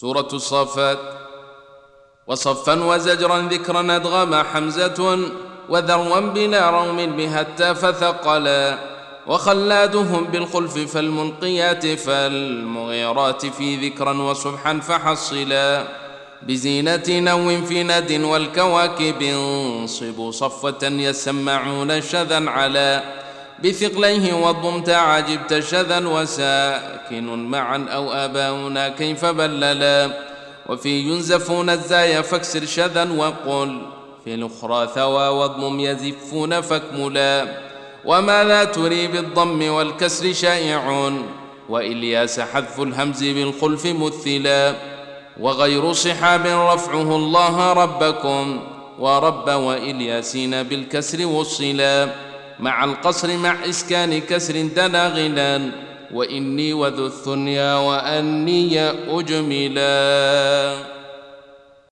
سورة الصافات وصفا وزجرا ذكرا أدغم حمزة وذروا بلا روم بها التاف ثقلا وخلادهم بالخلف فالملقيات فالمغيرات في ذكرا وصبحا فحصلا. بزينة نو في ند والكواكب انصبوا صفة يسمعون شذا على. بثقليه وضمت عجبت شذا وساكن معا أو آباؤنا كيف بللا وفي ينزفون الزايا فاكسر شذا وقل في الأخرى ثوى وضم يزفون فاكملا وما لا تري بالضم والكسر شائع وإلياس حذف الهمز بالخلف مثلا وغير صحاب رفعه الله ربكم ورب وإلياسين بالكسر والصلا مع القصر مع إسكان كسر دنا غنى وإني وذو الثنيا وأني أجملا.